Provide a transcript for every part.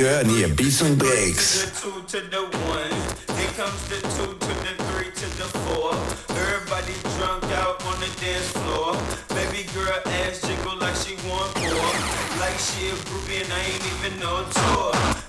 you're beats and breaks. Two to the one, here comes the two to the three to the four. Everybody drunk out on the dance floor. Baby girl ass jiggle like she want more, like she a groupie and I ain't even on tour.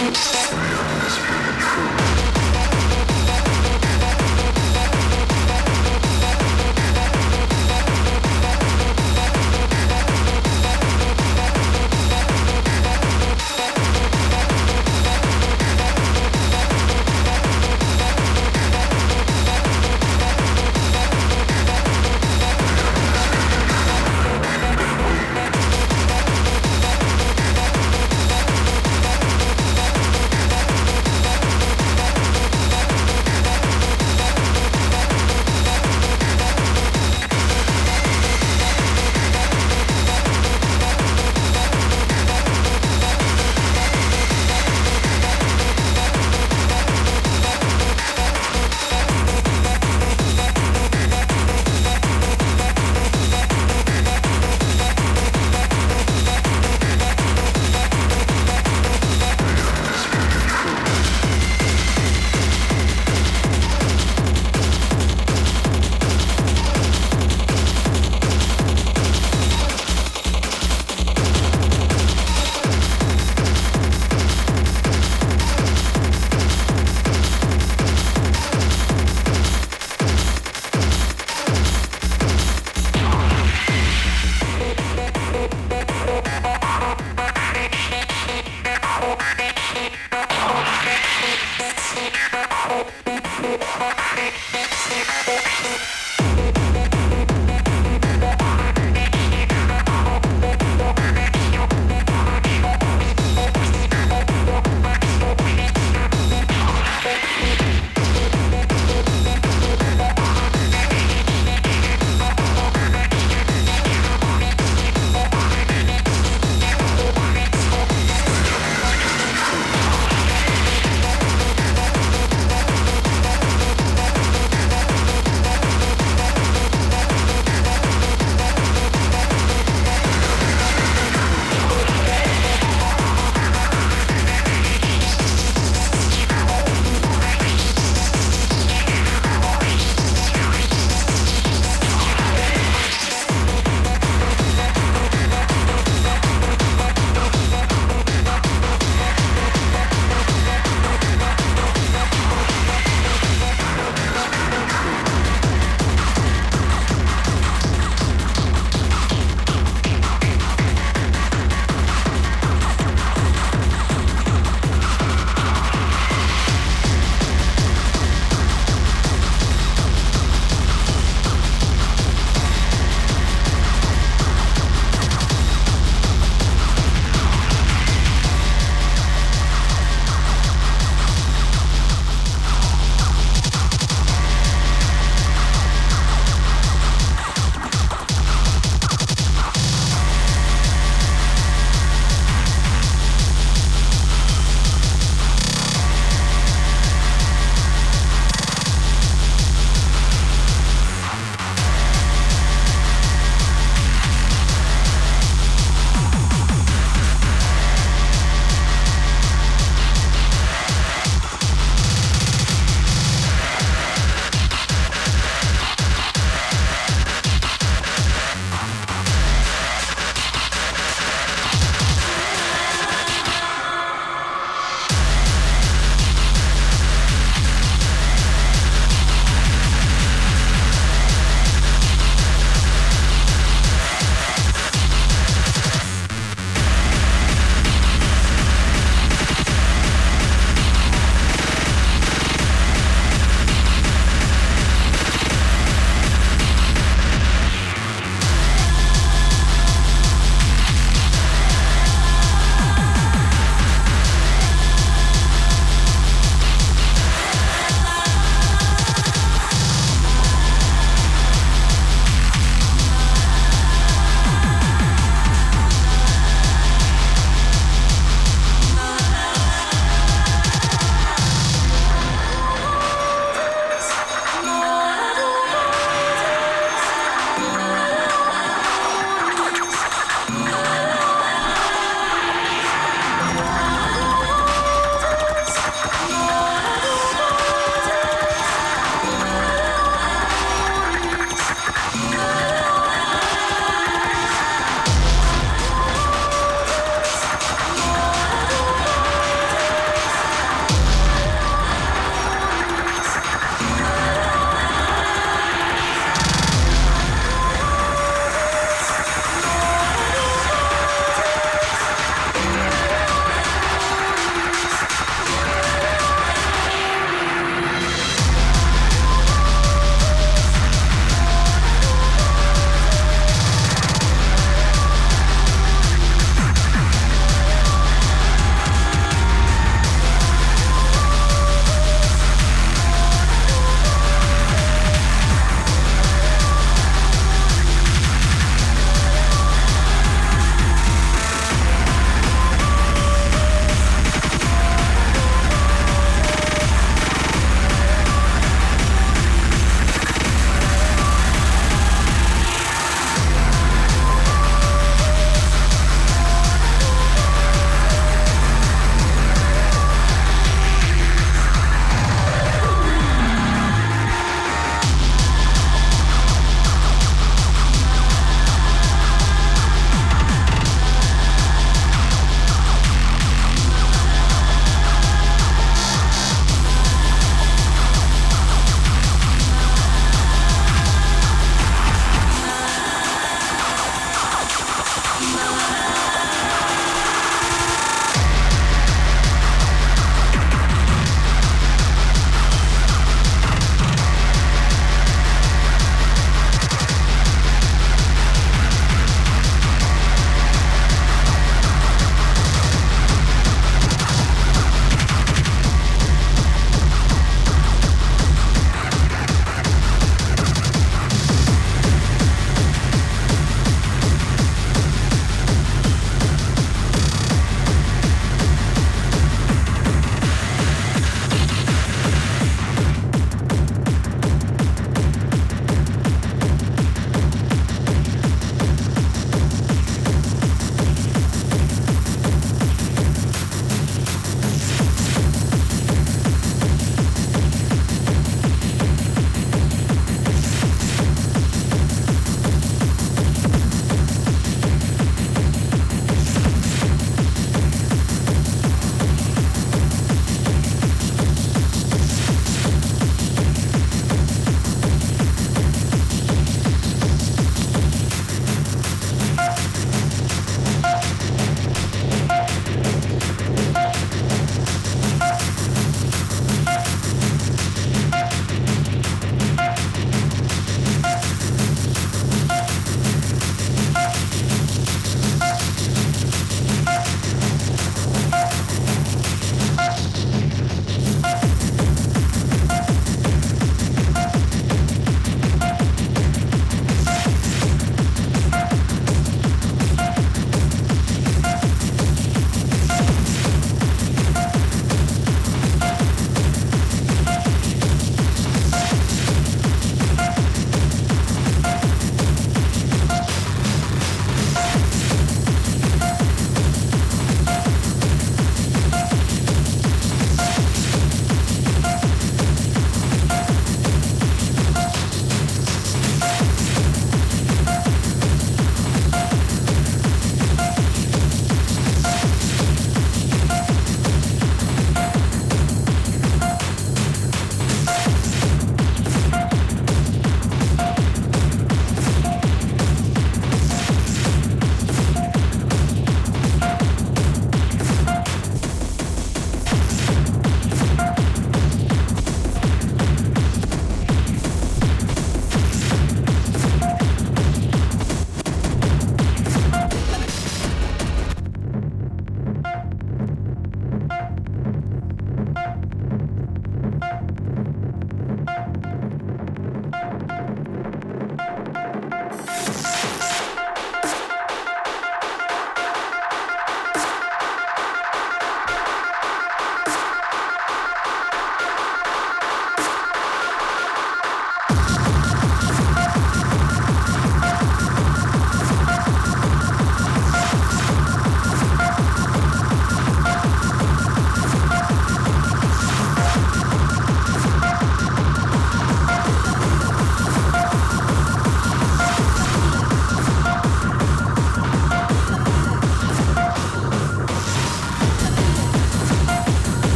Thank you.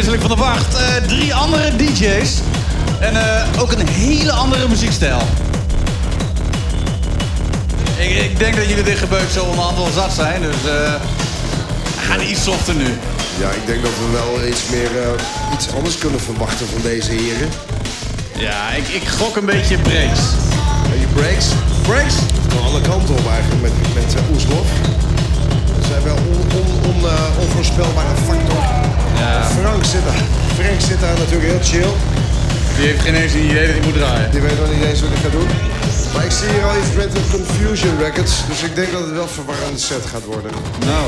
Uitwisseling van de wacht. Eh, drie andere DJ's. En eh, ook een hele andere muziekstijl. Ik, ik denk dat jullie dit gebeurd zo onderhand wel zat zijn. Dus eh, we gaan iets softer nu. Ja, ik denk dat we wel iets meer iets anders kunnen verwachten van deze heren. Ja, ik, ik gok een beetje breaks. En je breaks, Breaks? van alle kanten op eigenlijk met, met Oeslof. Ze zijn wel on, on, on, onvoorspelbare factor. Ja. Frank zit daar. Frank zit daar natuurlijk heel chill. Die heeft geen eens een idee dat hij moet draaien. Die weet nog niet eens wat hij gaat doen. Maar ik zie hier al iets met de Confusion Records. Dus ik denk dat het wel een verwarrende set gaat worden. Nou,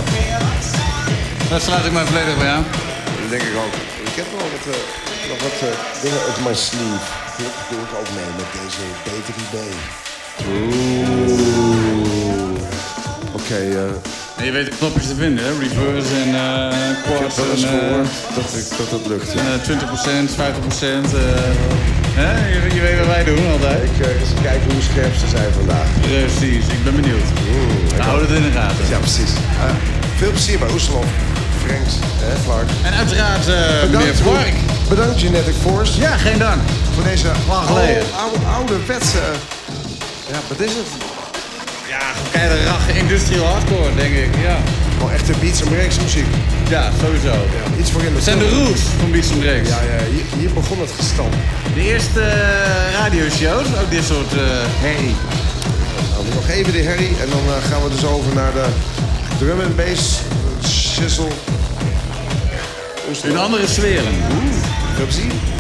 daar sluit ik mij volledig bij aan. Dat denk ik ook. Ik heb wel wat, eh, nog wat eh, dingen uit mijn sleeve. Dat doe ik ook mee met deze B3B. Oeh. Oké, eh, En je weet de knopjes te vinden, hè? Reverse en uh, ik heb quads wel eens en, eh, gehoord dat, ik, dat het lukt. Ja. en, eh, 20%, 50%. eh, hè? Je, je weet wat wij doen altijd. Ik eh, eens kijken hoe scherp ze zijn vandaag. Precies, ik ben benieuwd. Oeh, We houden het in de gaten. Ja, precies. Eh, veel plezier bij Oeslof, Franks, hè, Clark. En uiteraard uh, meneer Vark. bedankt Genetic Force Ja, geen dank. voor deze oude, oude, ouderwetse... Ja, wat is het? Ja, ragge industrial hardcore, denk ik. Ja, Gewoon echte beats en breaks muziek. ja sowieso. Iets voor in de zijn de roots van Beats and Breaks. Ja, ja hier, hier begon het gestamp. De eerste uh, radioshows, ook dit soort... Uh, Herrie. Nou, nog even de herrie en dan uh, gaan we dus over naar de drum and bass, shizzle. in andere sferen. Veel plezier.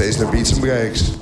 Steeds naar Beats and Breaks.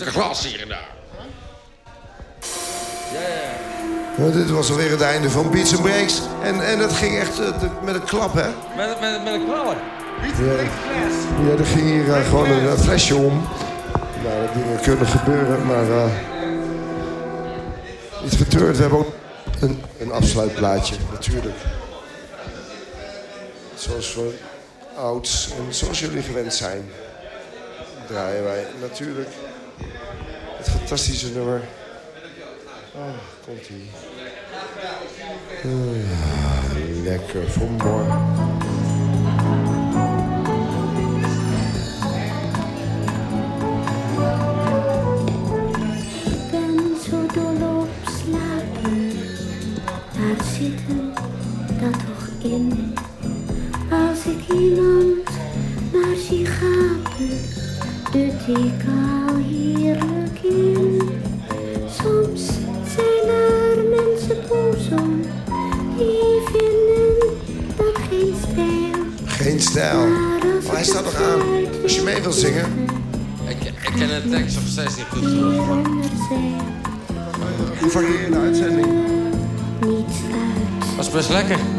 Stukken glas hier en daar. Nou, dit was alweer het einde van Beats and Breaks. En, en dat ging echt eh, met een klap, hè? Met, met, met een knaller. Ja, ja er ging hier eh, gewoon een, flesje om. Nou, dat dingen kunnen gebeuren, maar... eh iets getreurd. We hebben ook een, een afsluitplaatje, natuurlijk. Zoals voor ouds en zoals jullie gewend zijn... draaien wij natuurlijk fantastische nummer... Oh, komt ie. ja, lekker voor. Lekker.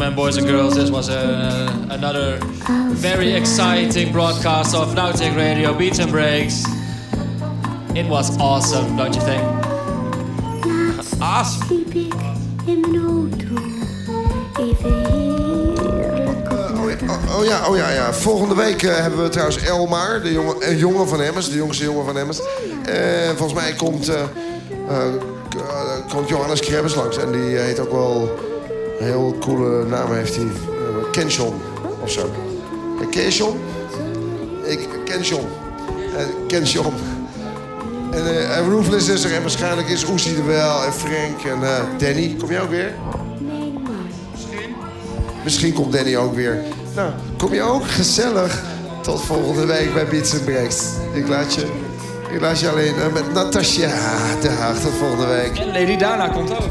Gentlemen, boys and girls, this was uh, another very exciting broadcast of Nautic Radio Beats and Breaks. It was awesome, don't you think? Awesome. Oh, oh ja, oh ja, ja. Volgende week eh, hebben we trouwens Elmar, de jongen, een jongen van Emmers, de jongste jongen van Emmers. Eh, volgens mij komt, eh, eh, eh, komt Johannes Krebbes langs. En die eh, heet ook wel een heel coole naam heeft hij. Uh, Kenshon of zo. Eh, ken je John? Ik ken John. Eh. En, eh, en Ruthless is er en waarschijnlijk is Oezie er wel en Frank en eh, Danny. Kom jij ook weer? Misschien komt Danny ook weer. Nou, kom je ook? Gezellig. Tot volgende week bij Beats Breaks. Ik laat je, ik laat je alleen eh, met Natasja de Haag. Tot volgende week. En Lady Dana komt ook.